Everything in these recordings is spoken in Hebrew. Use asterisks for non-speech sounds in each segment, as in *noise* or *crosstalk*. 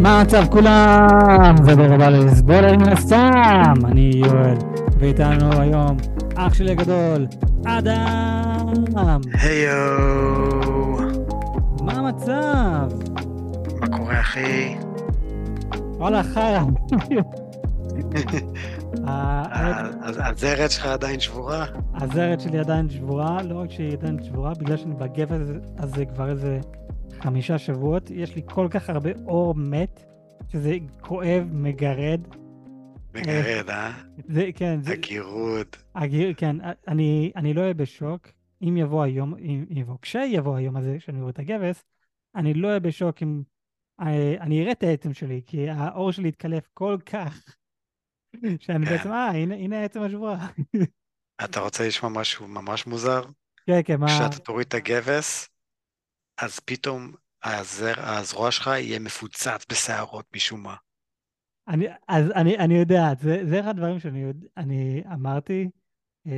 מה המצב כולם? זה דור הבא לסבולר מן הסתם! אני יואל, ואיתנו היום אח שלי הגדול, אדם! היו, מה המצב? מה קורה אחי? וואלה חרא. *laughs* הז- הזרת שלך עדיין שבורה? הזרת שלי עדיין שבורה, לא רק שהיא עדיין שבורה, בגלל שאני בגבע הזה כבר איזה חמישה שבועות, יש לי כל כך הרבה אור מת, שזה כואב, מגרד. מגרד, אה? זה, כן, זה, הגירוד. הגיר, כן, אני, אני לא אהיה בשוק אם יבוא היום, אם יבוא, כשיבוא היום הזה, שאני רואה את הגבס, אני לא אהיה בשוק אם... אה, אני אראה את העצם שלי, כי האור שלי יתקלף כל כך, *laughs* שאני כן. בעצם, אה, הנה, הנה העצם השבועה. *laughs* אתה רוצה לשמוע משהו ממש מוזר? כן, כן, מה... כשאתה תוריד את הגבס, אז פתאום הזר, הזרוע שלך יהיה מפוצץ בשערות משום מה. אני, אז אני, אני יודע, זה, זה אחד הדברים שאני יודע, אני אמרתי אה,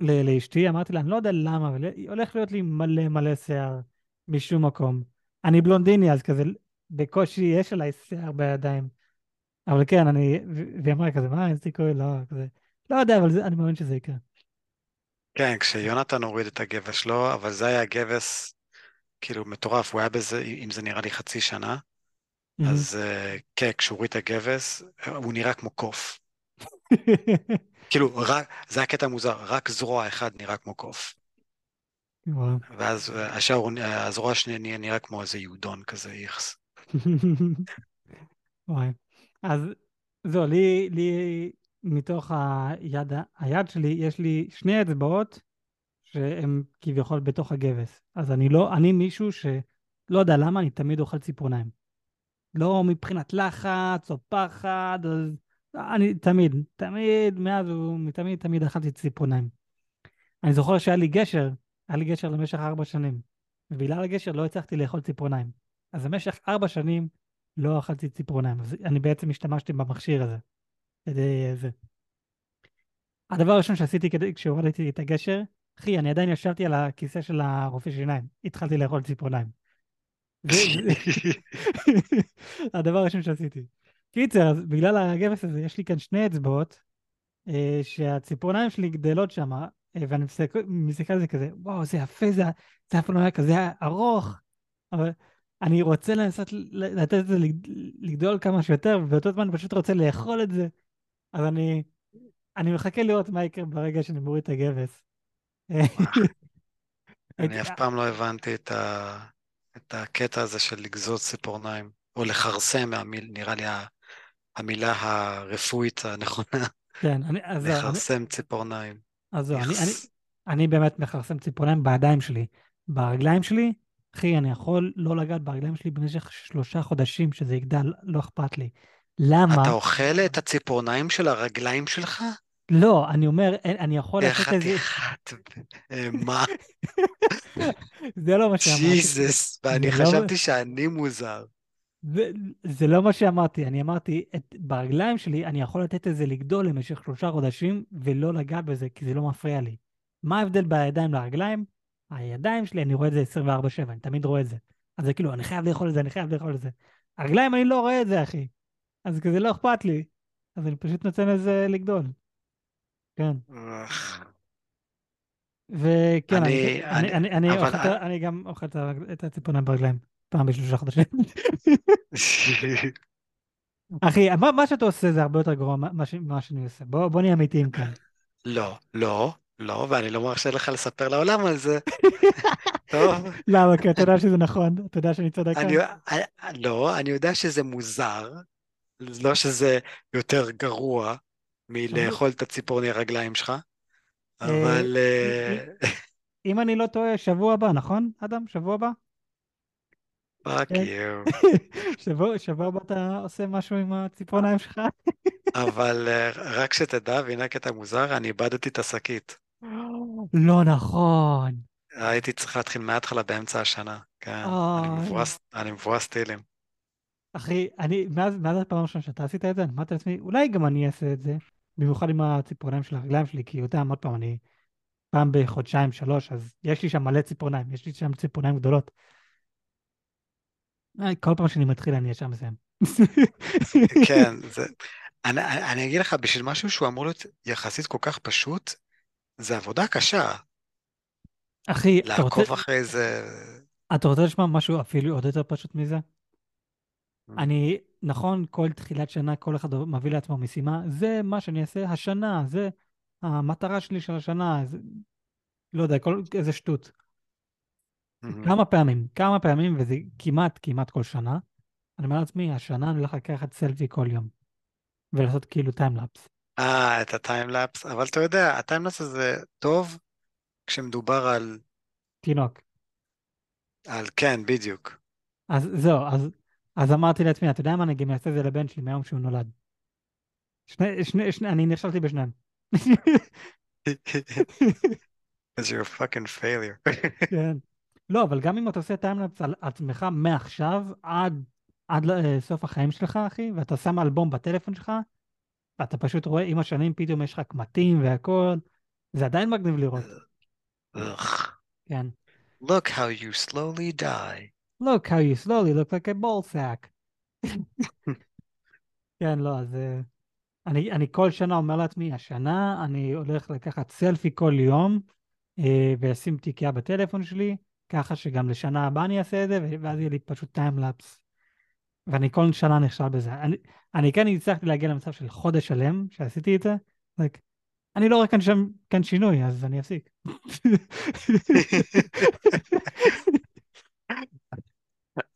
ל- לאשתי, אמרתי לה, אני לא יודע למה, אבל הולך להיות לי מלא מלא שיער משום מקום. אני בלונדיני, אז כזה, בקושי יש עליי שיער בידיים. אבל כן, אני, והיא אמרה כזה, מה, אין סיכוי, לא, כזה, לא יודע, אבל זה, אני מאמין שזה יקרה. כן, כשיונתן הוריד את הגבס שלו, אבל זה היה גבס כאילו מטורף, הוא היה בזה, אם זה נראה לי חצי שנה, אז אה, כן, כשהוא הוריד את הגבס, אה, הוא נראה כמו קוף. *laughs* כאילו, רק, זה הקטע המוזר, רק זרוע אחד נראה כמו קוף. ואז אה, השאר, הזרוע השנייה נראה- כמו איזה יהודון כזה, איכס. *laughs* אז זהו, לי, לי מתוך היד, היד שלי, יש לי שני אצבעות שהן כביכול בתוך הגבס. אז אני לא, אני מישהו שלא יודע למה, אני תמיד אוכל ציפורניים. לא מבחינת לחץ או פחד, אז אני תמיד, תמיד, מאז ומתמיד, תמיד אכלתי ציפורניים. אני זוכר שהיה לי גשר, היה לי גשר למשך ארבע שנים, ובגלל הגשר לא הצלחתי לאכול ציפורניים. אז במשך ארבע שנים לא אכלתי ציפורניים, אז אני בעצם השתמשתי במכשיר הזה, כדי אה, זה. הדבר הראשון שעשיתי כשהורדתי את הגשר, אחי, אני עדיין ישבתי על הכיסא של הרופא שיניים, התחלתי לאכול ציפורניים. *laughs* הדבר הראשון שעשיתי. קיצר, אז בגלל הגבס הזה, יש לי כאן שני אצבעות, אה, שהציפורניים שלי גדלות שם, אה, ואני מסתכל מסתכל על זה כזה, וואו, זה יפה, זה, זה אף פעם לא היה כזה ארוך, אבל אני רוצה לנסות לתת את זה לג- לגדול כמה שיותר, ובאותו זמן אני פשוט רוצה לאכול את זה, אז אני, אני מחכה לראות מה יקרה ברגע שאני מוריד את הגבס. אני אף פעם לא הבנתי את, ה... את הקטע הזה של לגזוז ציפורניים, או לכרסם, המיל... נראה לי המילה הרפואית הנכונה, כן, אני, אז זהו, אני, לכרסם ציפורניים. אז זהו, אני, אני. אני באמת מכרסם ציפורניים בידיים שלי. ברגליים שלי, אחי, אני יכול לא לגעת ברגליים שלי במשך שלושה חודשים שזה יגדל, לא אכפת לי. למה? אתה אוכל את הציפורניים של הרגליים שלך? לא, אני אומר, אני יכול לתת איזה... חתיכת... אה, מה? *laughs* זה לא מה שאמרתי. ג'יזוס, ואני זה לא- חשבתי שאני מוזר. זה, זה לא מה שאמרתי, אני אמרתי, את, ברגליים שלי אני יכול לתת את זה לגדול למשך שלושה חודשים ולא לגעת בזה, כי זה לא מפריע לי. מה ההבדל בידיים לרגליים? הידיים שלי, אני רואה את זה 24/7, אני תמיד רואה את זה. אז זה כאילו, אני חייב לאכול את זה, אני חייב לאכול את זה. הרגליים, אני לא רואה את זה, אחי. אז כזה לא אכפת לי. אז אני פשוט נותן לזה לגדול. כן. וכן, אני, אני- אני, אני- אבל- אוכל אני גם אוכל את הציפורניים ברגליים, פעם בשלושה חודשים. *laughs* אחי, מה, מה שאתה עושה זה הרבה יותר גרוע ממה שאני עושה. בוא, בוא נהיה אמיתיים כאן. לא, לא, לא, ואני לא מרשה לך לספר לעולם על זה. *laughs* טוב, למה? כי אתה יודע שזה נכון, אתה יודע שאני צודק לא, אני יודע שזה מוזר, לא שזה יותר גרוע מלאכול את הציפורני הרגליים שלך, אבל... אה, אם אני לא טועה, שבוע הבא, נכון, אדם? שבוע הבא? fuck כן. יו. שבוע, שבוע הבא אתה עושה משהו עם הציפורניים שלך? אבל אה, רק שתדע, והנה הקטע מוזר, אני איבדתי את השקית. לא נכון. הייתי צריך להתחיל מההתחלה באמצע השנה. כן, אני. מבואס- אני מבואס טילים. אחי, אני, מאז, מאז הפעם הראשונה שאתה עשית את זה, אני אמרתי לעצמי, אולי גם אני אעשה את זה, במיוחד עם הציפורניים של הרגליים שלי, כי יודע, עוד פעם, אני פעם בחודשיים, שלוש, אז יש לי שם מלא ציפורניים, יש לי שם ציפורניים גדולות. אה, כל פעם שאני מתחיל אני ישר מסיים. *laughs* כן, זה... אני, אני אגיד לך, בשביל משהו שהוא אמור להיות יחסית כל כך פשוט, זה עבודה קשה. אחי, אתה רוצה, לעקוב אחרי זה... אתה רוצה לשמוע משהו אפילו עוד יותר פשוט מזה? Mm. אני, נכון, כל תחילת שנה כל אחד מביא לעצמו משימה, זה מה שאני אעשה השנה, זה המטרה שלי של השנה, זה, לא יודע, כל, איזה שטות. כמה פעמים, כמה פעמים, וזה כמעט, כמעט כל שנה, אני אומר לעצמי, השנה אני הולך לקחת סלפי כל יום, ולעשות כאילו time-lapse. אה, את ה time-lapse, אבל אתה יודע, ה time-lapse הזה טוב כשמדובר על, תינוק. על כן, בדיוק. אז זהו, אז, אז אמרתי לעצמי, אתה יודע מה, אני גם אעשה זה לבן שלי מהיום שהוא נולד. שני, שני, שני, אני נכשלתי בשניהם. Because you're a fucking failure. כן. לא, אבל גם אם אתה עושה timelapse על עצמך מעכשיו עד, עד לסוף החיים שלך, אחי, ואתה שם אלבום בטלפון שלך, ואתה פשוט רואה עם השנים פתאום יש לך קמטים והכל, זה עדיין מגניב לראות. כן. Look how you slowly die. Look how you slowly look like a ball sack. *laughs* כן, לא, אז אה, אני, אני כל שנה אומר לעצמי, השנה אני הולך לקחת סלפי כל יום, אה, ואשים תיקייה בטלפון שלי, ככה שגם לשנה הבאה אני אעשה את זה, ואז יהיה לי פשוט timelapse. ואני כל שנה נכשל בזה. אני, אני כן הצלחתי להגיע למצב של חודש שלם שעשיתי את זה, like, אני לא רואה כאן, שם, כאן שינוי, אז אני אפסיק. *laughs* *laughs*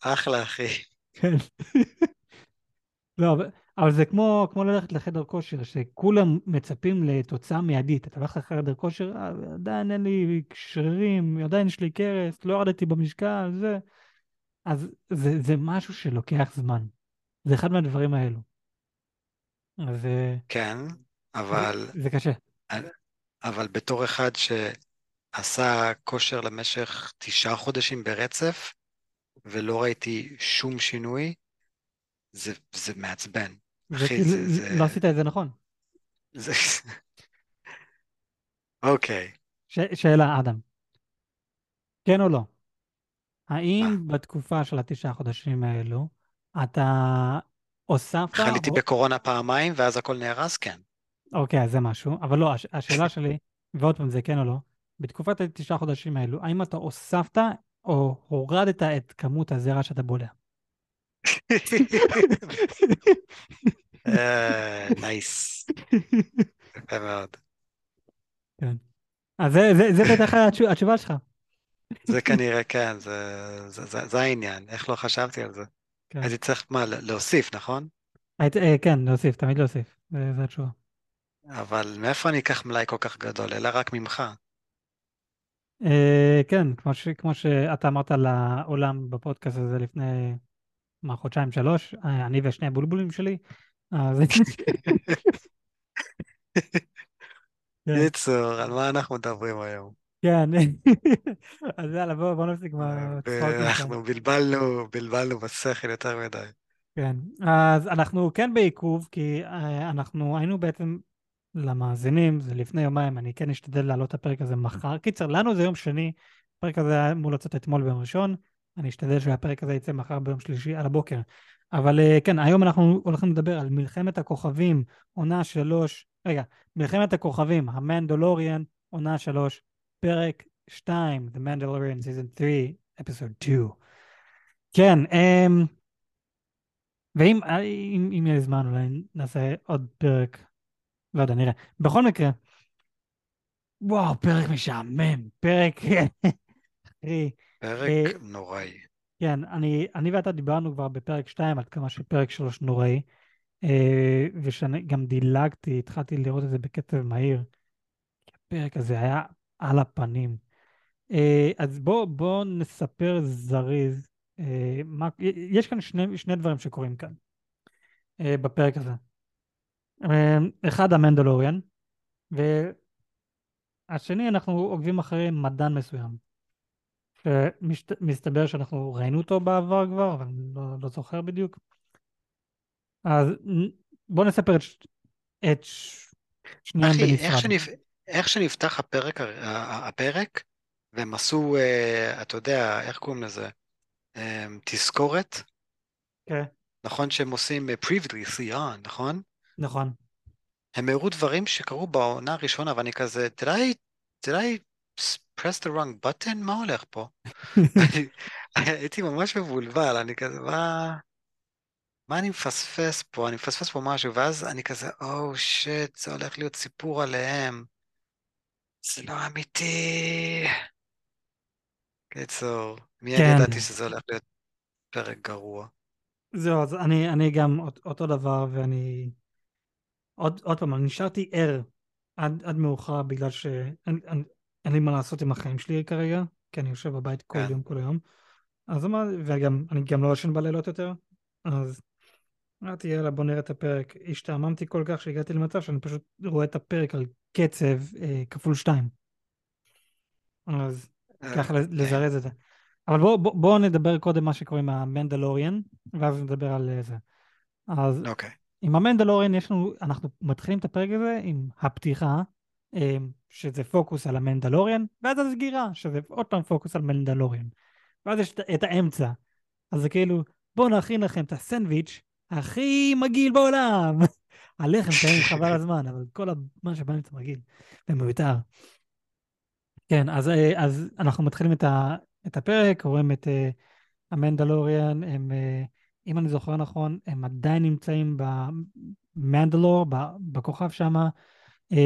אחלה, אחי. כן. *laughs* לא, אבל, אבל זה כמו, כמו ללכת לחדר כושר, שכולם מצפים לתוצאה מיידית. אתה הולך לחדר כושר, "אה, עדיין אין לי שרירים, עדיין יש לי קרס, לא ירדתי במשקל, זה. אז זה, זה משהו שלוקח זמן. זה אחד מהדברים האלו. אז אה, כן, זה, אבל, זה קשה. אבל בתור אחד שעשה כושר למשך תשעה חודשים ברצף, ולא ראיתי שום שינוי, זה, זה מעצבן. זה אחי, כאילו, זה, זה, לא עשית את זה נכון. זה... אוקיי, ש, שאלה, אדם. כן או לא? האם בתקופה של התשעה חודשים האלו, אתה הוספת, חליתי או- בקורונה פעמיים, ואז הכל נהרס? כן. אוקיי, אז זה משהו, אבל לא, הש, השאלה שלי, ועוד פעם, זה כן או לא, בתקופת התשעה חודשים האלו, האם אתה הוספת או הורדת את כמות הזרע שאתה בולע? *laughs* אה, נייס, יפה מאוד. כן. אז זה, בטח התשו- התשובה שלך. זה כנראה, כן, זה, העניין, איך לא חשבתי על זה? כן. הייתי צריך, מה, להוסיף, נכון? אה, כן, להוסיף, תמיד להוסיף, זה התשובה. אבל מאיפה אני אקח מלאי כל כך גדול, אלא רק ממך. אה, כן, כמו, ש, כמו שאתה אמרת לעולם בפודקאסט הזה לפני, מה, חודשיים, שלוש, אה, אני ושני הבולבולים שלי, אז כן, קיצור, על מה אנחנו מדברים היום? כן, *laughs* אז יאללה, בואו בוא נפסיק עם אה. אנחנו בלבלנו, בלבלנו בשכל יותר מדי. כן, אז אנחנו כן בעיכוב, כי אנחנו היינו בעצם למאזינים, זה לפני יומיים, אני כן אשתדל להעלות את הפרק הזה מחר. קיצר, לנו זה יום שני, הפרק הזה היה אמור לצאת אתמול ביום ראשון, אני אשתדל שהפרק הזה יצא מחר ביום שלישי על הבוקר. אבל אה, כן, היום אנחנו הולכים לדבר על מלחמת הכוכבים, עונה שלוש, רגע, מלחמת הכוכבים, המנדלוריאן, עונה שלוש, פרק שתיים, The Mandalorian Season 3, Episode 2. כן, אמ, ואם אם, אם יהיה זמן אולי נעשה עוד פרק, לא יודע, נראה. בכל מקרה, וואו, פרק משעמם, פרק... *laughs* פרק אה, נוראי. כן, אני, אני ואתה דיברנו כבר בפרק 2 עד כמה שפרק 3 נוראי, אה, ושאני גם דילגתי, התחלתי לראות את זה בקצב מהיר. הפרק הזה היה על הפנים. אה, אז בוא, בוא נספר זריז. מה, יש כאן שני, שני דברים שקורים כאן בפרק הזה. אה, אחד המנדלוריאן, והשני אנחנו עוקבים אחרי מדען מסוים. שמסתבר שאנחנו ראינו אותו בעבר כבר, אבל אני לא, לא זוכר בדיוק. אז נ- בוא נספר את, ש- את ש- שניהם אחי, איך, בנפרד. שנפ... איך שנפתח הפרק, הפרק, והם עשו, אה, אתה יודע, איך קוראים לזה? אה, תזכורת כן. נכון שהם עושים אה, previously on, נכון? נכון. הם הראו דברים שקרו בעונה הראשונה, ואני כזה, did I, did I press the wrong button? מה הולך פה? *laughs* הייתי ממש מבולבל, אני כזה, מה... מה אני מפספס פה? אני מפספס פה משהו, ואז אני כזה, או oh, שיט, זה הולך להיות סיפור עליהם. זה לא אמיתי. קיצור, מיד כן. ידעתי שזה הולך להיות פרק גרוע. זהו, אז אני, אני גם אותו דבר, ואני... עוד, עוד פעם, אני נשארתי ער עד, עד מאוחר בגלל שאין לי מה לעשות עם החיים שלי כרגע, כי אני יושב בבית כל כן. יום, כל היום. אז אמרתי, וגם, אני גם לא ישן בלילות יותר, אז אמרתי, יאללה, בוא נראה את הפרק. השתעממתי כל כך שהגעתי למצב שאני פשוט רואה את הפרק על קצב אה, כפול שתיים. אז ככה אה, לזרז את זה. אבל בואו בוא, בוא נדבר קודם מה שקורה עם המנדלוריאן, ואז נדבר על אה, זה. אז אוקיי. עם המנדלוריאן יש לנו, אנחנו מתחילים את הפרק הזה עם הפתיחה, אה, שזה פוקוס על המנדלוריאן, ואז הסגירה, שזה עוד פעם פוקוס על מנדלוריאן. ואז יש את האמצע. אז זה כאילו, בואו נכין לכם את הסנדוויץ' הכי מגעיל בעולם. *laughs* הלחם טעים חבל הזמן, אבל כל מה שבאמצע מגעיל ומיותר. כן, אז, אה, אז אנחנו מתחילים את, ה, את הפרק, רואים את uh, המנדלוריאן, הם, uh, אם אני זוכר נכון, הם עדיין נמצאים במנדלור, בכוכב שם. Uh,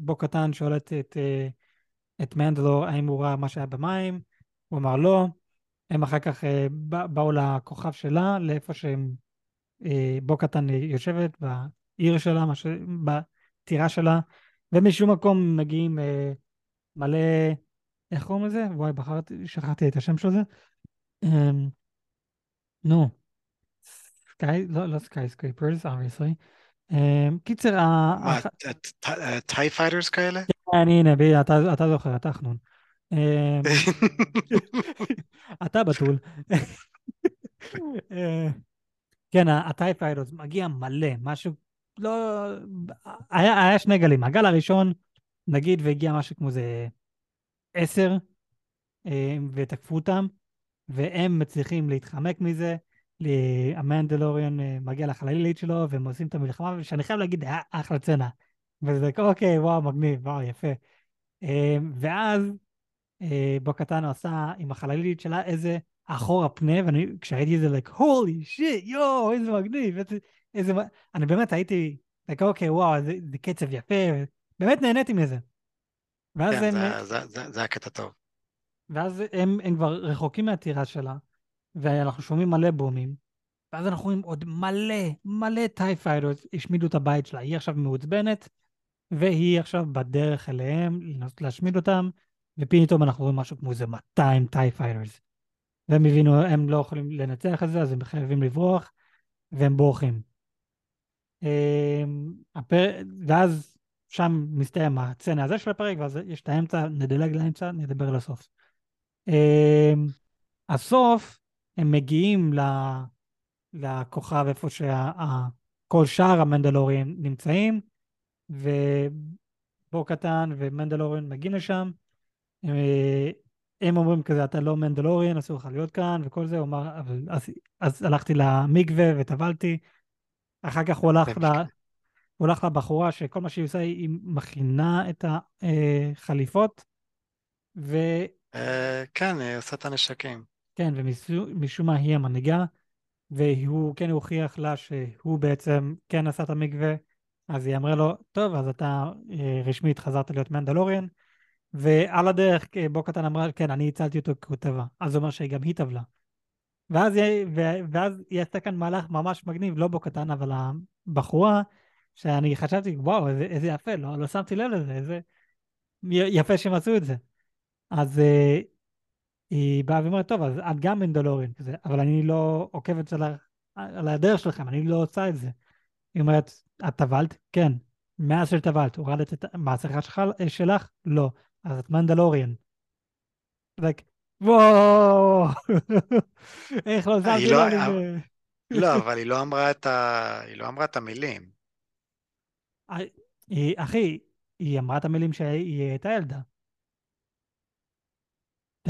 בו קטן שואל את, את, uh, את מנדלור האם הוא ראה מה שהיה במים, הוא אמר לא. הם אחר כך uh, באו לכוכב שלה, לאיפה שהם, בו קטן יושבת, בעיר שלה. בטירה שלה, ומשום מקום מגיעים... מלא, איך קוראים לזה? וואי, בחרתי, שכחתי את השם של זה. אמ, נו, סקאי, לא, לא skyscrapers, obviously. אמ, קיצר, TIE fighters כאלה? כן, הנה, אתה זוכר, אתה חנון. אמ, *laughs* אתה בתול. כן, ה TIE fighters מגיע מלא, משהו, לא, היה שני גלים. הגל הראשון, נגיד והגיע משהו כמו זה עשר, אה, ותקפו אותם, והם מצליחים להתחמק מזה. המנדלוריון אה, מגיע לחללית שלו, והם עושים את המלחמה, ושאני חייב להגיד, היה אחלה סצנה. וזה אוקיי, וואו, מגניב, וואו, יפה. אה, ואז בו קטן עשה עם החללית שלה איזה אחורה פנה, ואני, כשראיתי את זה, like, holy shit, יואו, איזה מגניב, איזה, איזה, אני באמת הייתי, like, אוקיי, וואו, זה, זה קצב יפה, באמת נהניתי מזה. ואז כן, הם... זה, זה, זה, זה היה קטע טוב. ואז הם, הם כבר רחוקים מהטירה שלה, ואנחנו שומעים מלא בומים, ואז אנחנו רואים עוד מלא, מלא TIE fighters השמידו את הבית שלה. היא עכשיו מעוצבנת, והיא עכשיו בדרך אליהם, לנסות להשמיד אותם, ופתאום אנחנו רואים משהו כמו איזה 200 TIE fighters. והם הבינו, הם לא יכולים לנצח את זה, אז הם חייבים לברוח, והם בורחים. אמ, ואז שם מסתיים הסצנה הזה של הפרק, ואז יש את האמצע, נדלג לאמצע, נדבר לסוף. אמ, הסוף, הם מגיעים לכוכב איפה שכל שאר המנדלורים נמצאים, ובור קטן ומנדלוריון מגיעים לשם. אה, הם אומרים כזה, אתה לא מנדלוריון, אסור לך להיות כאן, וכל זה, הוא אמר, אז, אז הלכתי למקווה וטבלתי. אחר כך הוא הלך ל... הוא הולך לבחורה שכל מה שהיא עושה היא מכינה את החליפות, ו... אה, כן, היא עושה את הנשקים. כן, ומשום מה היא המנהיגה, והוא כן הוכיח לה שהוא בעצם כן עשה את המקווה, אז היא אמרה לו, טוב, אז אתה אה, רשמית חזרת להיות מנדלוריאן, ועל הדרך אה, בו קטן אמרה, כן, אני הצלתי אותו הוא טבע, אז זה אומר שגם היא טבלה. ואז היא, ואז היא עשתה כאן מהלך ממש מגניב, לא בו קטן, אבל הבחורה שאני חשבתי, וואו, איזה, איזה יפה, לא, לא שמתי לב לזה, איזה יפה שהם עשו את זה. אז uh, היא באה ואומרת, טוב, אז את גם מנדלוריון כזה, אבל אני לא עוקבת על, על הדרך שלכם, אני לא עושה את זה. היא אומרת, את טבלת? כן. מאז שטבלת, הורדת את המסכה שלך, שלך? לא. אז את מנדלוריון. like, וואו, *laughs* איך לא שמתי לא, לב לזה. לא, *laughs* אבל היא לא אמרה את, ה... היא לא אמרה את המילים. היא, אחי, היא אמרה את המילים שהיא הייתה ילדה.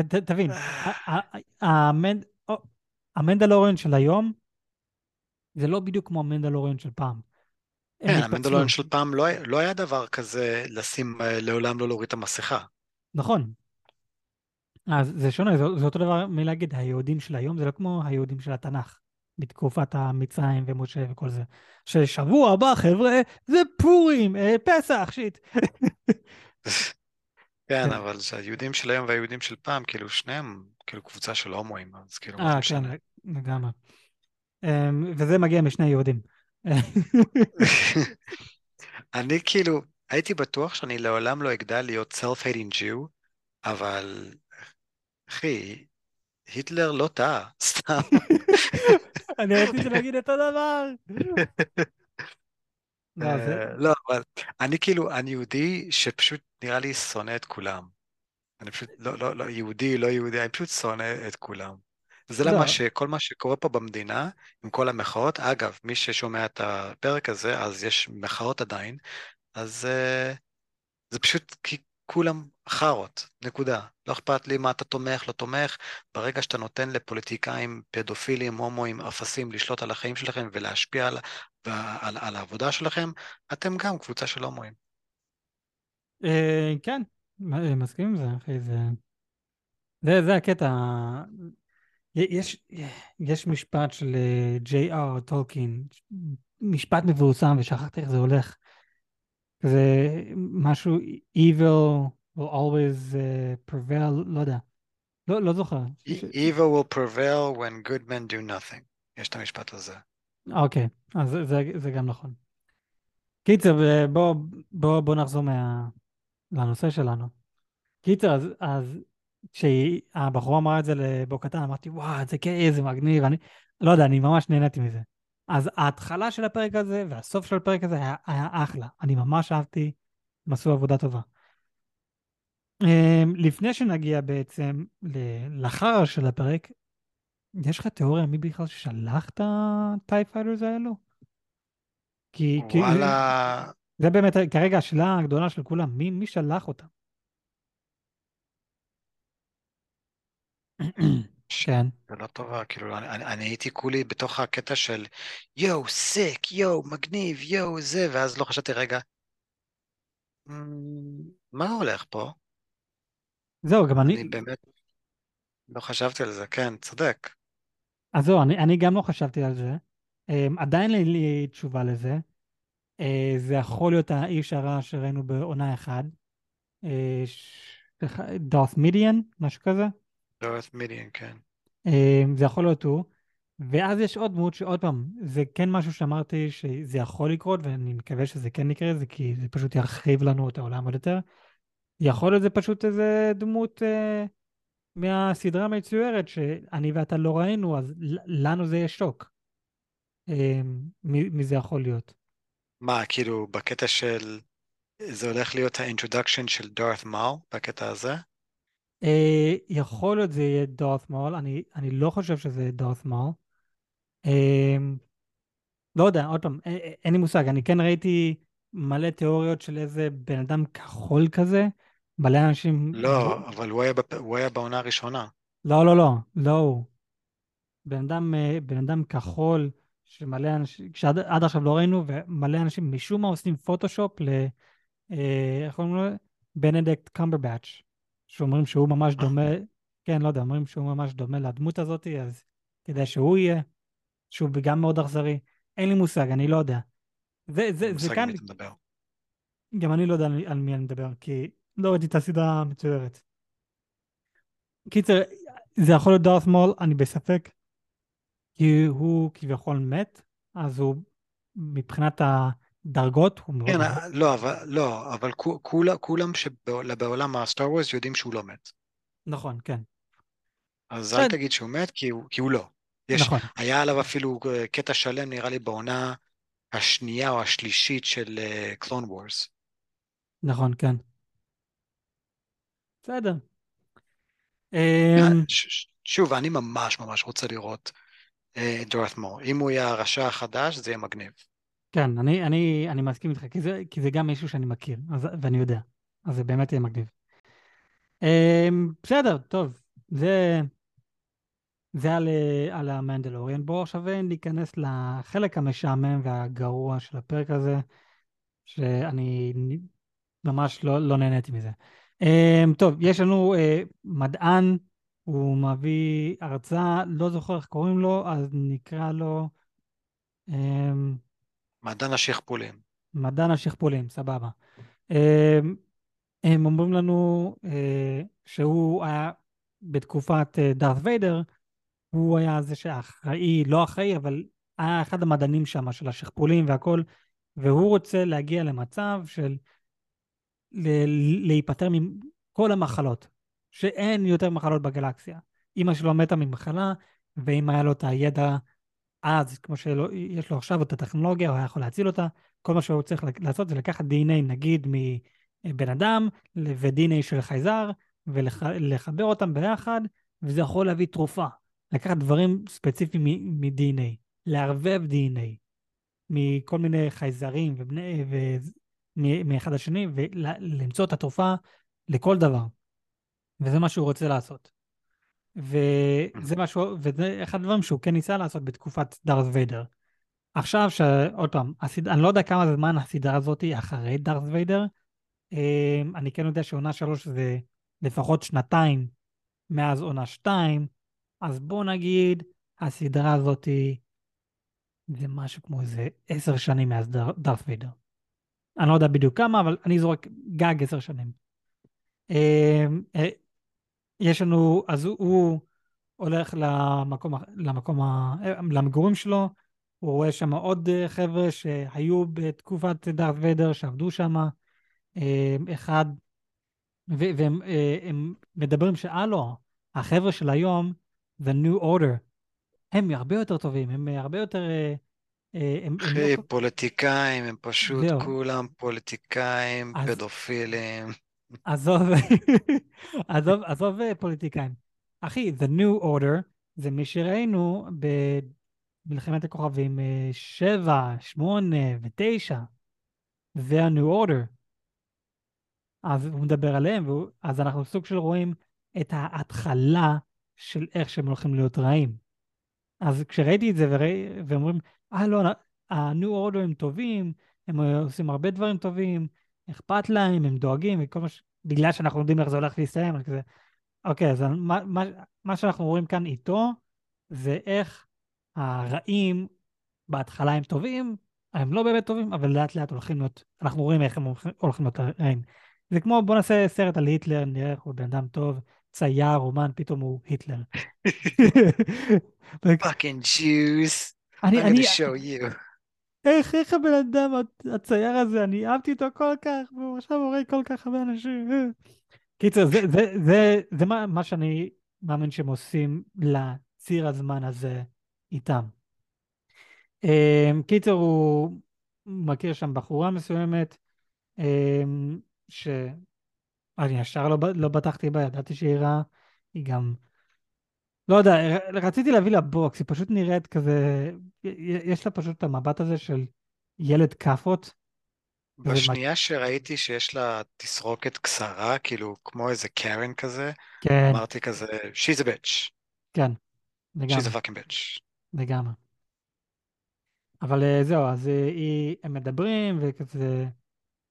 תבין, המנדלוריון של היום זה לא בדיוק כמו המנדלוריון של פעם. כן. המנדלוריון של פעם לא, היה- לא היה דבר כזה לשים, אה, לעולם לא להוריד את המסכה. נכון. אז זה שונה, זה, זה אותו דבר מלהגיד, היהודים של היום זה לא כמו היהודים של התנ"ך, בתקופת המצרים ומשה וכל זה. ששבוע הבא, חבר'ה, זה פורים, אה, פסח, שיט. *laughs* כן, כן. אבל שהיהודים של היום והיהודים של פעם, כאילו שניהם, כאילו קבוצה של הומואים, אז כאילו, אה, כן? לגמרי. אמ, וזה מגיע משני יהודים. *laughs* אני כאילו, הייתי בטוח שאני לעולם לא אגדל להיות self-hating Jew, אבל אחי, היטלר לא טעה, סתם. *laughs* אני רציתי להגיד את הדבר. *laughs* לא, זה... אה, לא, אבל אני כאילו, אני יהודי שפשוט נראה לי שונא את כולם. אני פשוט, לא, לא, לא, יהודי, לא יהודי, אני פשוט שונא את כולם. זה לא. למה שכל מה שקורה פה במדינה, עם כל המחאות, אגב, מי ששומע את הפרק הזה, אז יש מחאות עדיין, אז uh, זה פשוט כי כולם חארות, נקודה. לא אכפת לי מה אתה תומך, לא תומך, ברגע שאתה נותן לפוליטיקאים, פדופילים, הומואים, אפסים, לשלוט על החיים שלכם ולהשפיע על, על, על העבודה שלכם, אתם גם קבוצה של הומואים. אה, כן, מ- מסכים עם זה, אחי, זה... זה, זה הקטע. יש, יש משפט של ג'יי.אר טולקין, משפט מבורסם ושכחתי איך זה הולך. זה משהו evil will always uh, prevail, לא יודע. לא, לא זוכר. ש- Evil will prevail when good men do nothing. יש את המשפט הזה. אוקיי, אז זה, זה, גם נכון. קיצר, אה, בוא, בוא, בוא נחזור מה... לנושא שלנו. קיצר, אז, אז כשהבחורה אמרה את זה לבו קטן, אמרתי, וואו, זה כאי, זה מגניב, אני... לא יודע, אני ממש נהניתי מזה. אז ההתחלה של הפרק הזה והסוף של הפרק הזה היה, היה אחלה. אני ממש אהבתי, הם עשו עבודה טובה. אמ, לפני שנגיע בעצם לחרא של הפרק, יש לך תיאוריה מי בכלל שלח את ה TIE fighters האלו? כי, כי זה, וואלה, זה באמת כרגע השאלה הגדולה של כולם, מי, מי שלח אותם? *clears throat* *clears throat* כן. שאלה טובה, כאילו, אני, אני, אני הייתי כולי בתוך הקטע של יואו, sick, יואו, מגניב, יואו, זה, ואז לא חשבתי, רגע, אמ, מה הולך פה? זהו, גם אני אני, באמת לא חשבתי על זה, כן, צודק. אז זהו, אני, אני גם לא חשבתי על זה. Um, עדיין אין לי תשובה לזה. Uh, זה יכול להיות האיש הרע שראינו בעונה אחת. דארת מידיאן, משהו כזה. דורת מידיאן, כן. Um, זה יכול להיות הוא. ואז יש עוד דמות שעוד פעם, זה כן משהו שאמרתי שזה יכול לקרות, ואני מקווה שזה כן יקרה, זה כי זה פשוט ירחיב לנו את העולם עוד יותר. יכול להיות זה פשוט איזה דמות uh, מהסדרה המצוירת שאני ואתה לא ראינו, אז לנו זה יהיה שוק. מי, מי זה יכול להיות? מה, כאילו, בקטע של, זה הולך להיות ה introduction של דארת מול, בקטע הזה? אה, יכול להיות זה יהיה דארת מול, אני, אני לא חושב שזה יהיה דארת מול. אה, לא יודע, עוד פעם, אה, אה, אין לי מושג, אני כן ראיתי מלא תיאוריות של איזה בן אדם כחול כזה, מלא אנשים... לא, אבל הוא היה, בפ... הוא היה בעונה הראשונה. לא, לא, לא, לא הוא. בן אדם, אה, בן אדם כחול, שמלא אנשים, שעד עד עכשיו לא ראינו, ומלא אנשים משום מה עושים פוטושופ ל... איך קוראים לו? בנדקט קמברבץ', שאומרים שהוא ממש? דומה, כן, לא יודע, אומרים שהוא ממש דומה לדמות הזאת, אז כדאי שהוא יהיה, שהוא גם מאוד אכזרי. אין לי מושג, אני לא יודע. זה, זה, זה כאן. גם אני לא יודע על, על מי אני מדבר, כי לא ראיתי את הסדרה המצוירת. קיצר, זה יכול להיות דארת מול, אני בספק, כי הוא כביכול מת, אז הוא, מבחינת הדרגות, הוא מאוד... כן, אה, לא, אבל, לא, אבל כו- כולה- כולם שבעולם הסטאר וורס יודעים שהוא לא מת. נכון, כן. אז אל תגיד שהוא מת, כי הוא, כי הוא לא. יש, נכון, היה עליו אפילו אה, קטע שלם, נראה לי, בעונה השנייה או השלישית של קלון uh, וורס. נכון, כן. בסדר. אמ, שוב, אני ממש ממש רוצה לראות אה, את דורת מור. אם הוא יהיה הרשע החדש, זה יהיה מגניב. כן, אני, אני, אני מסכים איתך, כי זה, כי זה גם מישהו שאני מכיר, אז, ואני יודע. אז זה באמת יהיה מגניב. אמ, בסדר, טוב. זה... זה על, על המנדלוריאן. בואו עכשיו ניכנס לחלק המשעמם והגרוע של הפרק הזה, שאני ממש לא, לא נהניתי מזה. Um, טוב, יש לנו מדען, הוא מביא הרצאה, לא זוכר איך קוראים לו, אז נקרא לו... Um, מדען השכפולים. מדען השכפולים, סבבה. Um, הם אומרים לנו uh, שהוא היה בתקופת uh, דארת ויידר, הוא היה זה שאחראי, לא אחראי, אבל היה אחד המדענים שם, של השכפולים והכל, והוא רוצה להגיע למצב של להיפטר מכל המחלות, שאין יותר מחלות בגלקסיה. אימא שלו מתה ממחלה, ואם היה לו את הידע אז, כמו שיש לו עכשיו, את הטכנולוגיה, הוא היה יכול להציל אותה, כל מה שהוא צריך לעשות זה לקחת DNA, נגיד, מבן אדם ו-DNA של חייזר, ולחבר אותם ביחד, וזה יכול להביא תרופה. לקחת דברים ספציפיים מ-DNA, לערבב DNA מכל מיני חייזרים ובני, מאחד לשני, ולמצוא את התרופה לכל דבר. וזה מה שהוא רוצה לעשות. וזה משהו, וזה אחד הדברים שהוא כן ניסה לעשות בתקופת דארת ויידר. עכשיו, שעוד פעם, הסד... אני לא יודע כמה זמן הסדרה הזאת היא אחרי דארת ויידר. אמ, אני כן יודע שעונה שלוש זה לפחות שנתיים מאז עונה שתיים, אז בוא נגיד, הסדרה הזאת זה משהו כמו איזה עשר שנים מאז דארת ויידר. אני לא יודע בדיוק כמה, אבל אני זורק גג עשר שנים. אה, יש לנו, אז הוא, הוא הולך למקום, למקום, למגורים שלו, הוא רואה שם עוד אה, חבר'ה שהיו בתקופת דארת ויידר, שעבדו שם. אמ, אחד, והם אה, מדברים שהלו, החבר'ה של היום, The New Order, הם הרבה יותר טובים, הם הרבה יותר... אה, הם, אחי, הם לא... פוליטיקאים, הם פשוט זהו. כולם פוליטיקאים, אז... פדופילים. עזוב, עזוב, עזוב אה, פוליטיקאים. אחי, The New Order זה מי שראינו במלחמת הכוכבים 7, 8 ו-9. זה ה-New Order. אז הוא מדבר עליהם, והוא, אז אנחנו סוג של רואים את ההתחלה של איך שהם הולכים להיות רעים. אז כשראיתי את זה וראי, ואומרים, אה לא, ה-New Order הם טובים, הם עושים הרבה דברים טובים, אכפת להם, הם דואגים, וכל מה ש... בגלל שאנחנו יודעים איך זה הולך להסתיים, אני כזה, אוקיי, אז מה, מה, מה שאנחנו רואים כאן איתו, זה איך הרעים בהתחלה הם טובים, הם לא באמת טובים, אבל לאט לאט הולכים להיות, אנחנו רואים איך הם הולכים להיות רעים. זה כמו, בוא נעשה סרט על היטלר, נראה איך הוא בן אדם טוב, צייר, רומן, פתאום הוא היטלר. *laughs* fucking Jews. אני, I'm אני... gonna show you. איך, איך הבן אדם, הצייר הזה, אני אהבתי אותו כל כך, והוא עכשיו הורג כל כך הרבה אנשים. קיצר, זה, זה, זה, זה מה, מה שאני מאמין שהם עושים לציר הזמן הזה איתם. אמ, קיצר, הוא מכיר שם בחורה מסוימת, אמ, שאני ישר לא, לא בטחתי בה, ידעתי שהיא רעה, היא גם לא יודע, רציתי להביא לה בוקס, היא פשוט נראית כזה, יש לה פשוט את המבט הזה של ילד כאפות. בשנייה שראיתי שיש לה תסרוקת קצרה, כאילו כמו איזה קרן כזה, כן. אמרתי כזה, she's a bitch. כן, לגמרי. she's a fucking bitch. לגמרי. אבל אה, זהו, אז אה, היא, הם מדברים וכזה,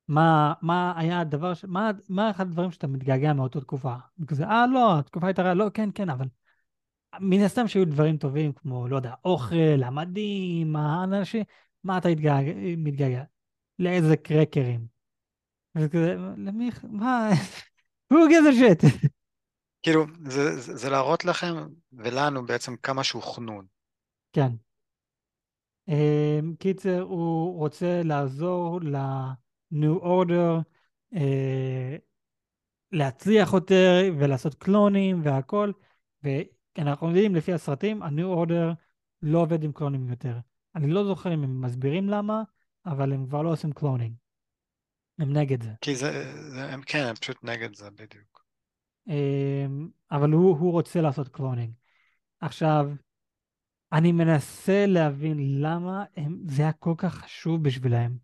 מה, מה היה הדבר, ש... מה, מה אחד הדברים שאתה מתגעגע מאותה תקופה? וכזה, אה, לא, התקופה הייתה רעה, לא, כן, כן, אבל מן הסתם שהיו דברים טובים כמו, לא יודע, אוכל, המדים, האנשים, מה אתה מתגעגע? לאיזה קרקרים. וזה כזה, למי, מה, who gives a shit? כאילו, זה, זה, זה להראות לכם ולנו בעצם כמה שהוא חנון. כן. Um, קיצר, הוא רוצה לעזור ל-New Order uh, להצליח יותר ולעשות קלונים והכל, כי אנחנו יודעים לפי הסרטים, ה-New Order לא עובד עם קלונים יותר. אני לא זוכר אם הם מסבירים למה, אבל הם כבר לא עושים cloning. הם נגד זה. כי זה, זה הם כן, הם פשוט נגד זה בדיוק. אמ, אבל הוא, הוא רוצה לעשות cloning. עכשיו, אני מנסה להבין למה הם, זה היה כל כך חשוב בשבילם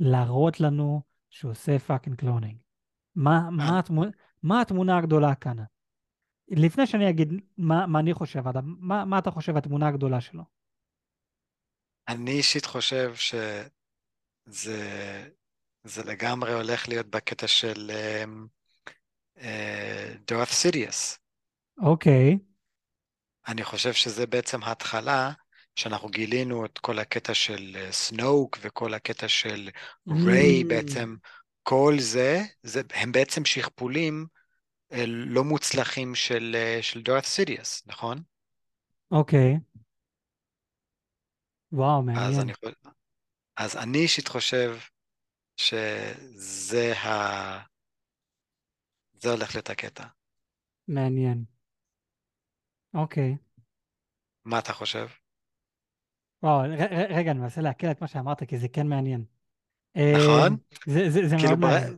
להראות לנו שהוא עושה fucking cloning. מה, מה, התמונה, מה התמונה הגדולה כאן? לפני שאני אגיד מה, מה אני חושב, אדם, מה, מה אתה חושב התמונה הגדולה שלו? אני אישית חושב שזה זה לגמרי הולך להיות בקטע של דורף סידיוס. אוקיי. אני חושב שזה בעצם ההתחלה שאנחנו גילינו את כל הקטע של סנוק וכל הקטע של ריי Mm, בעצם, כל זה, זה, הם בעצם שכפולים אה, לא מוצלחים של, אה, של דורת סידיוס, נכון? אוקיי. וואו, אז מעניין. אני, חו- אז אני אישית חושב שזה ה... זה הולך להיות הקטע. מעניין. אוקיי. מה אתה חושב? וואו, רגע, אני מנסה לעכל את מה שאמרת, כי זה כן מעניין. אה, נכון? זה, זה, זה כאילו מאוד. מעניין.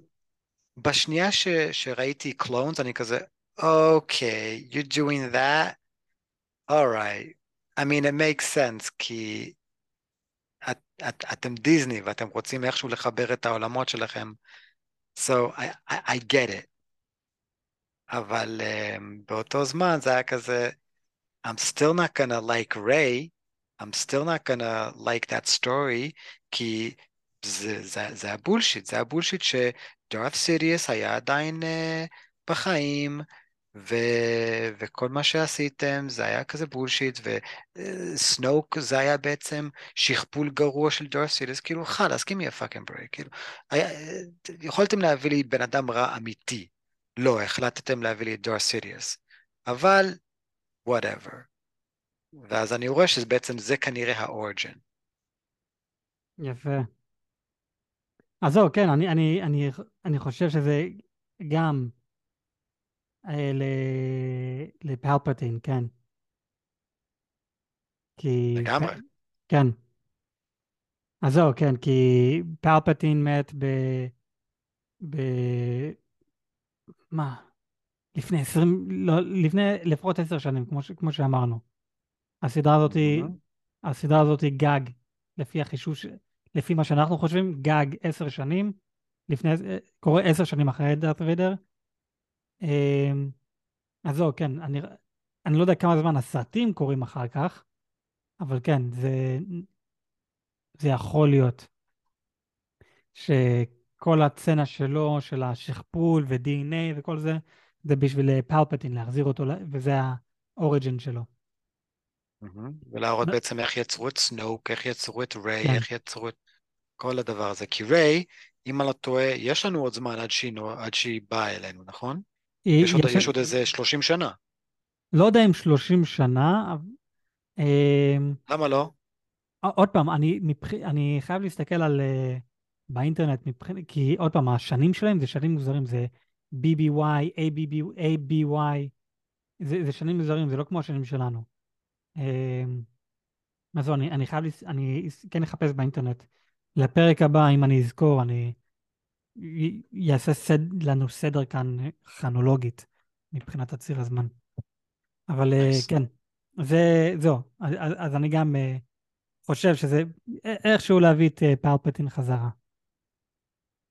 בשנייה ש... שראיתי קלונס אני כזה, אוקיי, you're doing that? alright. I mean, it makes sense, כי את, את, אתם דיסני ואתם רוצים איכשהו לחבר את העולמות שלכם. So, I, I, I get it. אבל um, באותו זמן זה היה כזה, I'm still not gonna like Ray, I'm still not gonna like that story, כי זה, זה, זה היה בולשיט, זה היה בולשיט שדארת סיריוס היה עדיין uh, בחיים, ו, וכל מה שעשיתם זה היה כזה בולשיט, וסנוק זה היה בעצם שכפול גרוע של דארת סיריוס, כאילו חלאס, a fucking break, כאילו, היה, יכולתם להביא לי בן אדם רע אמיתי, לא, החלטתם להביא לי את דארת סיריוס, אבל whatever. ואז אני רואה שבעצם זה כנראה האוריג'ן. יפה. אז זהו, כן, אני, אני, אני, אני חושב שזה גם אה, ל, לפלפטין, כן. כי, לגמרי. כן. אז זהו, כן, כי פלפטין מת ב... ב... מה? לפני עשרים, לא, לפני לפחות עשר שנים, כמו, ש, כמו שאמרנו. הסדרה הזאת היא. הסדרה הזאת היא גג, לפי החישוב. לפי מה שאנחנו חושבים, גג עשר שנים, לפני, קורה עשר שנים אחרי דארט ויידר. אמ, אז זהו, כן, אני, אני לא יודע כמה זמן הסרטים קורים אחר כך, אבל כן, זה, זה יכול להיות שכל הצצנה שלו, של השכפול ו-DNA וכל זה, זה בשביל פלפטין, להחזיר אותו, וזה האוריג'ין שלו. ולהראות בעצם איך יצרו את סנוק, איך יצרו את ריי, כן, איך יצרו את כל הדבר הזה. כי ריי, אם אני לא טועה, יש לנו עוד זמן עד שהיא, עד שהיא באה אלינו, נכון? יש עוד, יש, יש עוד איזה 30 שנה. לא יודע אם 30 שנה, אבל- אמ, למה לא? עוד פעם, אני, מבח... אני חייב להסתכל על... אה, באינטרנט, מבח... כי עוד פעם, השנים שלהם זה שנים מוזרים, זה BBY, ABB, ABY, זה, זה שנים מוזרים, זה לא כמו השנים שלנו. אמ, אז זהו, אני, אני חייב, לס... אני כן אחפש באינטרנט. לפרק הבא, אם אני אזכור, אני אעשה סד... לנו סדר כאן כרונולוגית מבחינת הציר הזמן. אבל אה, nice. כן, זה, זהו, אז, אז אז אני גם אה, חושב שזה איכשהו להביא את אה, פלפטין חזרה.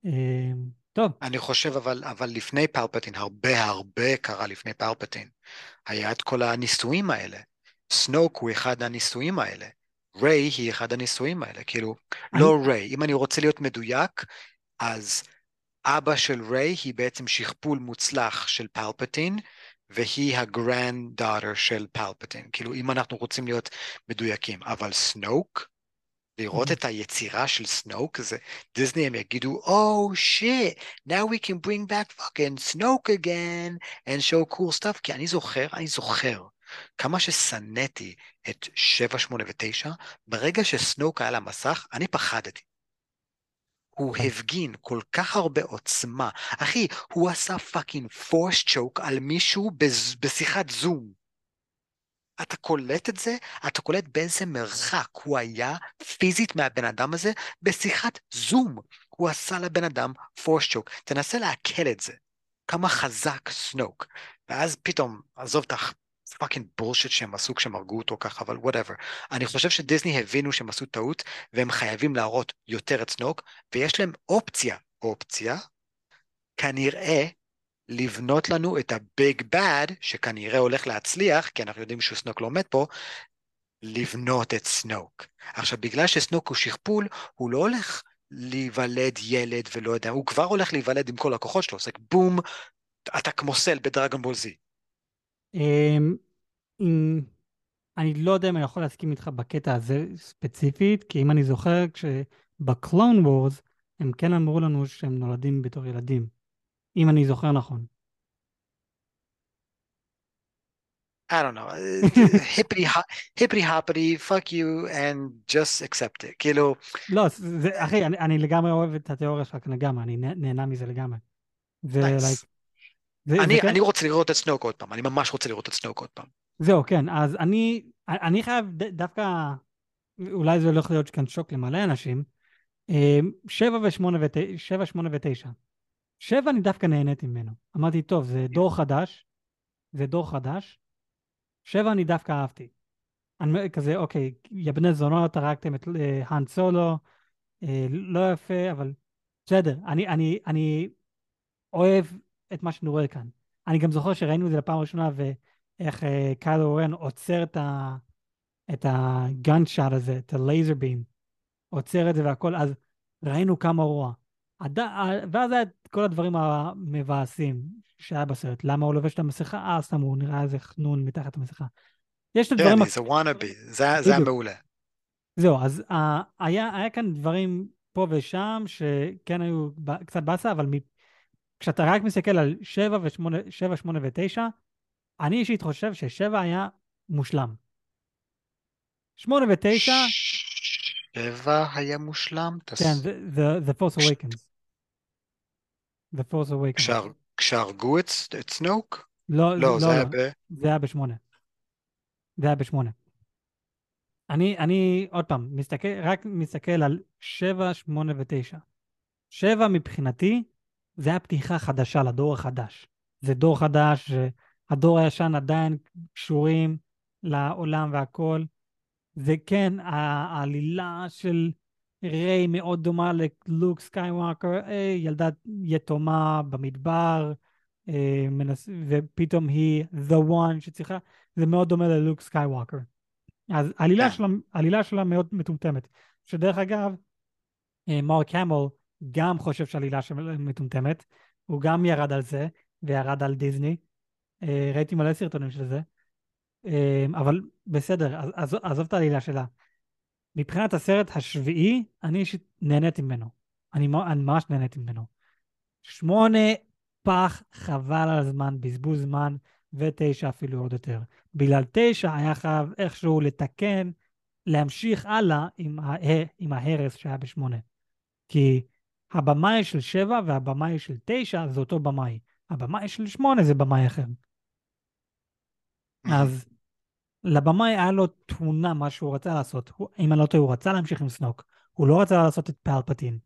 אה, טוב, אני חושב, אבל, אבל לפני פלפטין, הרבה הרבה קרה לפני פלפטין. היה את כל הניסויים האלה. סנוק הוא אחד הניסויים האלה. ריי היא אחד הניסויים האלה. כאילו, אני, לא ריי. אם אני רוצה להיות מדויק, אז אבא של ריי היא בעצם שכפול מוצלח של פלפטין, והיא ה granddaughter של פלפטין. כאילו, אם אנחנו רוצים להיות מדויקים. אבל סנוק, לראות Mhm. את היצירה של סנוק, זה דיסני הם יגידו, Oh shit, now we can bring back fucking Snoke again and show cool stuff, כי אני זוכר, אני זוכר כמה ששנאתי את 7, 8 ו-9, ברגע שסנוק היה על המסך, אני פחדתי. הוא כן. הפגין כל כך הרבה עוצמה. אחי, הוא עשה fucking force choke על מישהו בז- בשיחת זום. אתה קולט את זה? אתה קולט באיזה מרחק הוא היה פיזית מהבן אדם הזה בשיחת זום. הוא עשה לבן אדם force choke. תנסה לעכל את זה. כמה חזק סנוק. ואז פתאום, עזוב את ה fucking bullshit שהם עשו כשהם הרגו אותו ככה, אבל whatever. אני חושב שדיסני הבינו שהם עשו טעות, והם חייבים להראות יותר את סנוק, ויש להם אופציה, אופציה, כנראה לבנות לנו את הביג בד, שכנראה הולך להצליח, כי אנחנו יודעים שסנוק לא מת פה, לבנות את סנוק. עכשיו, בגלל שסנוק הוא שכפול, הוא לא הולך להיוולד ילד ולא יודע, הוא כבר הולך להיוולד עם כל הכוחות שלו, עושה בום, אתה כמו סל בדרגון בול זי. אמ, אני לא יודע אם אני יכול להסכים איתך בקטע הזה ספציפית, כי אם אני זוכר, כשבקלון וורס, הם כן אמרו לנו שהם נולדים בתור ילדים, אם אני זוכר נכון. I don't know, היפרי היפרי הפרי, fuck you and just accept it, כאילו... לא, זה, אחי, אני, אני לגמרי אוהב את התיאוריה שלך לגמרי, אני נהנה מזה לגמרי. זה, Nice. like, זה, אני, זה כן- אני רוצה לראות את סנוק עוד פעם, אני ממש רוצה לראות את סנוק עוד פעם. זהו, כן, אז אני, אני חייב ד- דווקא, אולי זה הולך להיות כאן שוק למלא אנשים, אה, שבע ושמונה ותשע, שבע, שמונה ותשע. שבע אני דווקא נהניתי ממנו. אמרתי, טוב, זה דור חדש, זה דור חדש. שבע אני דווקא אהבתי. אני כזה, אוקיי, יא בני זונות, הרגתם את אה, האן סולו, אה, לא יפה, אבל בסדר. אני, אני, אני אוהב את מה שאני רואה כאן. אני גם זוכר שראינו את זה לפעם ראשונה, ואיך אה, קיילו רן עוצר את ה... את הגאנצ'אט הזה, את הלייזר בים, עוצר את זה והכל, אז ראינו כמה רוע. הד... ואז היה את כל הדברים המבאסים שהיה בסרט. למה הוא לובש את המסכה? אה, סתם הוא נראה איזה חנון מתחת המסכה. יש את כן, הדברים... זה וואנאבי, זה היה. מעולה. זהו, אז uh, היה, היה כאן דברים פה ושם שכן היו קצת באסה, אבל. כשאתה רק מסתכל על 7 ו-8, 7, 8 ו-9, אני אישית חושב ש-7 היה מושלם. 8 ו-9, שבע היה מושלם? כן, the, the Force Awakens. The Force Awakens. כשהרגו את את סנוק? לא, לא, זה היה לא, ב... זה היה בשמונה. זה היה בשמונה. אני, אני, עוד פעם, מסתכל, רק מסתכל על שבע, שמונה ותשע. שבע מבחינתי, זה היה פתיחה חדשה לדור החדש. זה דור חדש, הדור הישן עדיין קשורים לעולם והכל. זה כן, העלילה של ריי מאוד דומה ללוק סקייווקר, אה, ילדה יתומה במדבר, אה, מנס... ופתאום היא the one שצריכה, זה מאוד דומה ללוק סקייווקר. אז העלילה כן. שלה, העלילה שלה מאוד מטומטמת. שדרך אגב, אה, מרק המל גם חושב שהעלילה שלה מטומטמת, הוא גם ירד על זה, וירד על דיסני. אה, ראיתי מלא סרטונים של זה. אה, אבל בסדר, עזוב, עזוב את העלילה שלה. מבחינת הסרט השביעי, אני אישית נהניתי ממנו. אני, אני ממש נהניתי ממנו. שמונה, פח, חבל על הזמן, בזבוז זמן, ותשע אפילו עוד יותר. בגלל תשע היה חייב איכשהו לתקן, להמשיך הלאה עם, ה- עם ההרס שהיה בשמונה. כי הבמאי של שבע והבמאי של תשע זה אותו במאי. הבמאי של שמונה זה במאי אחר. אז לבמאי היה לו תמונה מה שהוא רצה לעשות. הוא, אם אני לא טועה, הוא רצה להמשיך עם סנוק. הוא לא רצה לעשות את פלפטין.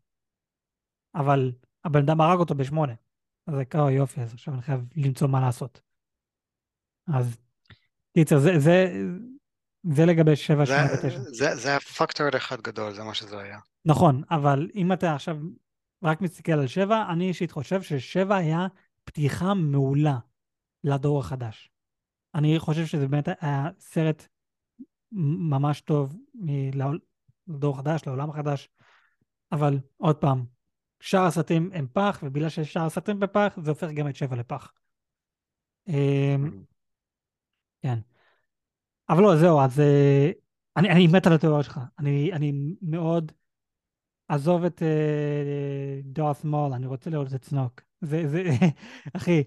אבל הבן אדם הרג אותו בשמונה. אז זה קרה יופי, אז עכשיו אני חייב למצוא מה לעשות. אז קיצר, זה, זה, זה לגבי שבע, זה- שמונה ותשע. זה זה היה פקטור אחד גדול, זה מה שזה היה. נכון, אבל אם אתה עכשיו רק מסתכל על שבע, אני אישית חושב ששבע היה פתיחה מעולה לדור החדש. אני חושב שזה באמת היה סרט ממש טוב לדור החדש, לעולם החדש, אבל עוד פעם, שאר הסרטים הם פח, ובגלל ששאר הסרטים בפח, זה הופך גם את שבע לפח. אמ, כן. אבל לא, זהו, אז אה, אני, אני מת על התיאוריה שלך. אני, אני מאוד... עזוב את אה, דארת מול, אני רוצה לראות את סנוק. זה, זה, *laughs* אחי,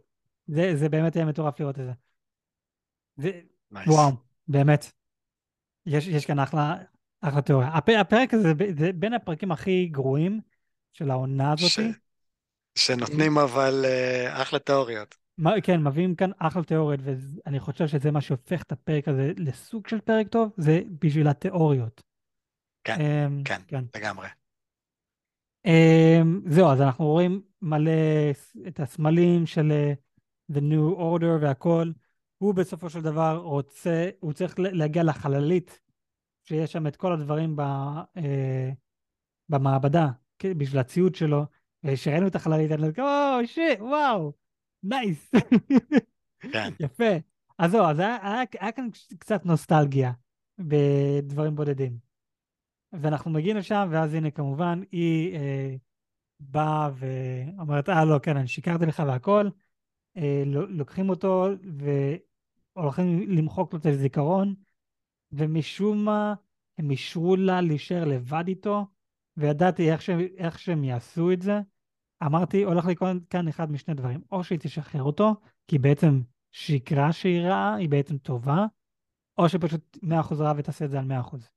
זה, זה באמת יהיה מטורף לראות את זה. זה nice. וואו, באמת. יש, יש כאן אחלה, אחלה תיאוריה. הפ, הפרק הזה זה, בין הפרקים הכי גרועים של העונה הזאת. ש- שנותנים אבל אה, אחלה תיאוריות. מה, כן, מביאים כאן אחלה תיאוריות, ואני חושב שזה מה שהופך את הפרק הזה לסוג של פרק טוב, זה בשביל התיאוריות. כן, אמ, כן. כן. לגמרי. Um, זהו, אז אנחנו רואים מלא את הסמלים של אה, The New Order והכל. הוא בסופו של דבר רוצה, הוא צריך להגיע לחללית, שיש שם את כל הדברים ב, אה, במעבדה, כן, בשביל הציוד שלו. וכשראינו את החללית, אני אומר, oh shit, wow, nice. כן. *laughs* יפה. אז זהו, אז היה, היה, היה כאן קצת נוסטלגיה בדברים בודדים. ואנחנו מגיעים לשם, ואז הנה כמובן, היא אה, באה ואומרת, אה, לא, כן, אני שיקרתי לך והכל. אה, לוקחים אותו והולכים למחוק לו את הזיכרון, ומשום מה הם אישרו לה להישאר לבד איתו, וידעתי איך, ש... איך שהם יעשו את זה. אמרתי, הולך לקרות כאן אחד משני דברים. או שהיא תשחרר אותו, כי בעצם שיקרה שהיא רעה, היא בעצם טובה, או שפשוט 100% רעה ותעשה את זה על 100%.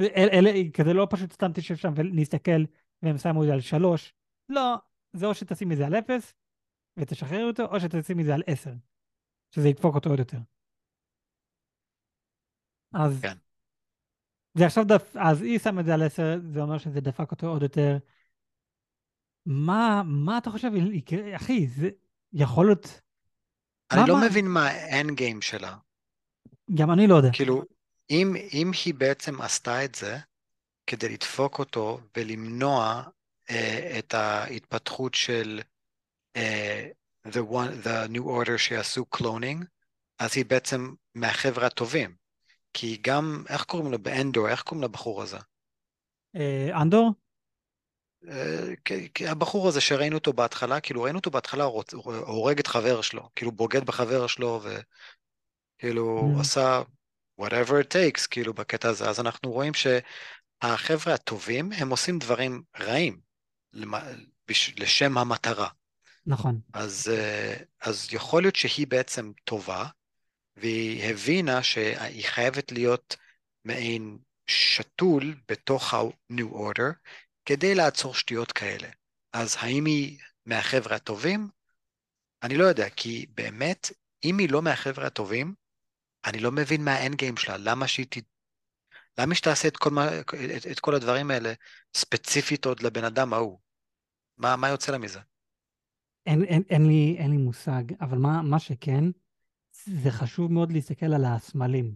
אל, אלה, כזה לא פשוט סתם תשב שם ונסתכל והם שמו את זה על 3. לא, זה או שתשים את זה על 0 ותשחרר אותו, או שתשים את זה על 10, שזה ידפוק אותו עוד יותר. אז... כן. זה עכשיו דף... אז היא שמה את זה על 10, זה אומר שזה דפק אותו עוד יותר. מה, מה אתה חושב יקרה? אחי, זה יכול להיות... אני מה, לא מה... מבין מה האנד גיים שלה. גם אני לא יודע. כאילו, אם, אם היא בעצם עשתה את זה כדי לדפוק אותו ולמנוע אה, את ההתפתחות של אה, the, one, the New Order שיעשו cloning, אז היא בעצם מהחבר'ה הטובים. כי גם, איך קוראים לו באנדור? איך קוראים לבחור הזה? אה, אנדור? אה, הבחור הזה שראינו אותו בהתחלה, כאילו ראינו אותו בהתחלה, הורג את חבר שלו, כאילו בוגד בחבר שלו, וכאילו mm. עשה whatever it takes, כאילו בקטע הזה, אז אנחנו רואים שהחבר'ה הטובים, הם עושים דברים רעים, לשם המטרה. נכון. אז, אה, אז יכול להיות שהיא בעצם טובה, והיא הבינה שהיא חייבת להיות מעין שתול בתוך ה-New Order, כדי לעצור שטויות כאלה. אז האם היא מהחבר'ה הטובים? אני לא יודע, כי באמת, אם היא לא מהחבר'ה הטובים, אני לא מבין מה האנד גיים שלה, למה שהיא ת... למה שתעשה את כל, מה, את, את כל הדברים האלה ספציפית עוד לבן אדם ההוא? מה, מה יוצא לה מזה? אין, אין, אין, לי, אין לי מושג, אבל מה, מה שכן, זה חשוב מאוד להסתכל על הסמלים.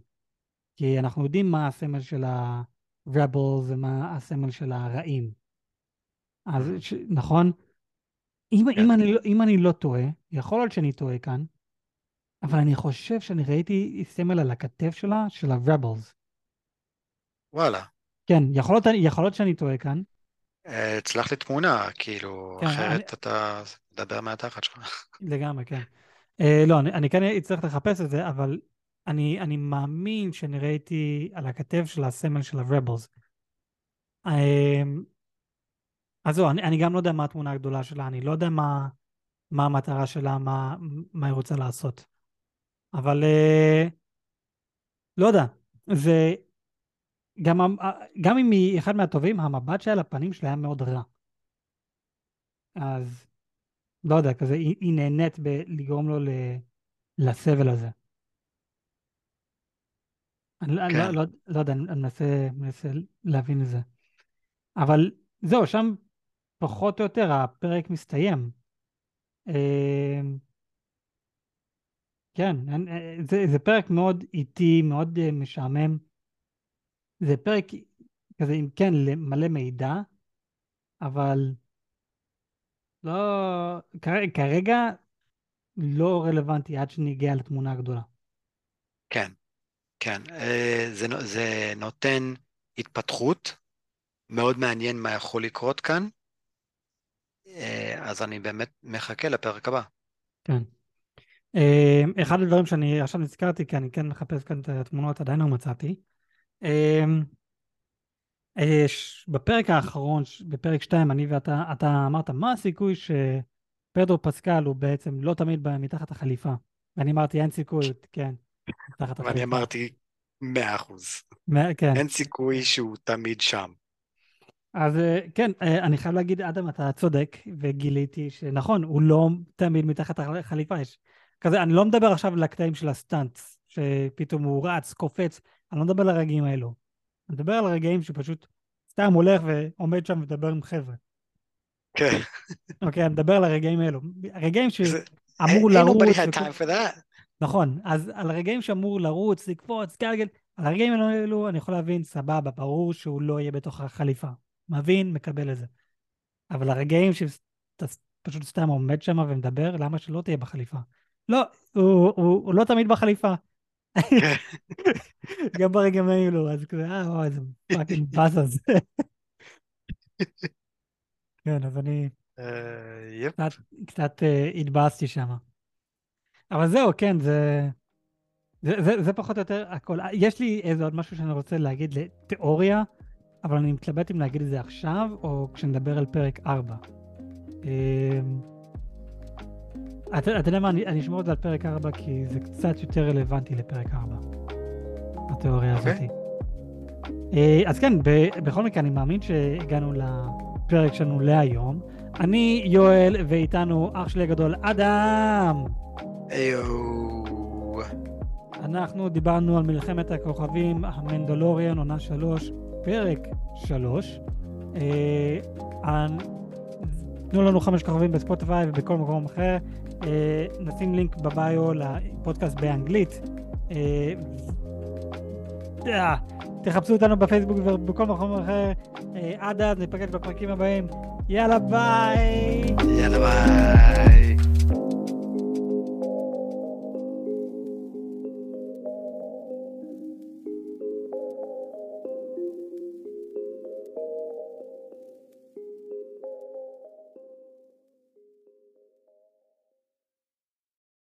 כי אנחנו יודעים מה הסמל של ה-rebels ומה הסמל של הרעים. אז ש... נכון? אם, כן. אם, אני, לא, אם אני לא טועה, יכול להיות שאני טועה כאן, אבל אני חושב שאני ראיתי סמל על הכתף שלה, של ה-rebels. וואלה. כן, יכול להיות, יכול להיות שאני טועה כאן. הצלח לי תמונה, כאילו, כן, אחרת אני... אתה מדבר מהתחת שלך. *laughs* לגמרי, כן. Uh, לא, אני, אני כן אצטרך לחפש את זה, אבל אני, אני מאמין שאני ראיתי על הכתב של הסמל של ה-Rebels. Uh, אז זהו, אני, אני גם לא יודע מה התמונה הגדולה שלה, אני לא יודע מה, מה המטרה שלה, מה, מה היא רוצה לעשות. אבל uh, לא יודע, זה... גם, גם אם היא אחד מהטובים, המבט שלה לפנים שלה היה מאוד רע. אז לא יודע, כזה, היא, היא נהנית בלגרום לו ל, לסבל הזה. אני לא, לא, כן. לא, לא יודע, אני מנסה, מנסה להבין את זה. אבל זהו, שם פחות או יותר הפרק מסתיים. כן, זה, זה פרק מאוד איטי, מאוד אה, משעמם. זה פרק כזה, אם כן, מלא מידע, אבל לא, כרגע לא רלוונטי עד שנגיע לתמונה הגדולה. כן, כן. אה, זה, זה נותן התפתחות, מאוד מעניין מה יכול לקרות כאן, אה, אז אני באמת מחכה לפרק הבא. כן. אה, אחד הדברים שאני עכשיו נזכרתי, כי אני כן מחפש כאן את התמונות, עדיין לא מצאתי. בפרק האחרון, בפרק 2, אני ואתה, אתה אמרת, מה הסיכוי שפדרו פסקל הוא בעצם לא תמיד מתחת החליפה? ואני אמרתי, אין סיכוי, כן, מתחת החליפה. ואני אמרתי, מאה אחוז. כן. אין סיכוי שהוא תמיד שם. אז אה, כן, אה, אני חייב להגיד, אדם, אתה צודק, וגיליתי שנכון, הוא לא תמיד מתחת החליפה. יש כזה, אני לא מדבר עכשיו על הקטעים של הסטאנטס, שפתאום הוא רץ, קופץ, אני לא מדבר על הרגעים האלו. אני מדבר על רגעים שפשוט סתם הולך ועומד שם ומדבר עם חבר'ה. כן. אוקיי, אני מדבר על הרגעים האלו. הרגעים שאמור לרוץ... נכון, אז על הרגעים שאמור לרוץ, לקפוץ, גלגל, על הרגעים האלו אני יכול להבין, סבבה, ברור שהוא לא יהיה בתוך החליפה. מבין, מקבל את זה. אבל הרגעים שאתה פשוט סתם עומד שם ומדבר, למה שלא תהיה בחליפה? לא, הוא, הוא, הוא לא תמיד בחליפה. *laughs* גם ברגעים האלו, אז כזה, אה, וואי, איזה פאקינג באסה זה. כן, אז אני אה, יפ. קצת, קצת אה, התבאסתי שם. אבל זהו, כן, זה, זה, זה, זה פחות או יותר הכל. יש לי איזה עוד משהו שאני רוצה להגיד לתיאוריה, אבל אני מתלבט אם להגיד את זה עכשיו, או כשנדבר על פרק 4. אתה אתה יודע מה, אני אני אשמור את זה על פרק 4, כי זה קצת יותר רלוונטי לפרק 4, התיאוריה אוקיי. הזאתי. אה, אז כן, ב- בכל מקרה, אני מאמין שהגענו לפרק שלנו להיום. אני יואל, ואיתנו אח שלי הגדול, אדם. היו. אנחנו דיברנו על מלחמת הכוכבים, המנדלוריאן, עונה 3, פרק 3. אה, תנו לנו חמש כוכבים בספוטיפיי ובכל מקום אחר. אה, נשים לינק בביו לפודקאסט באנגלית. אה, אה, תחפשו אותנו בפייסבוק ובכל מקום אחר. עד אז ניפגש בפרקים הבאים. יאללה ביי! יאללה ביי.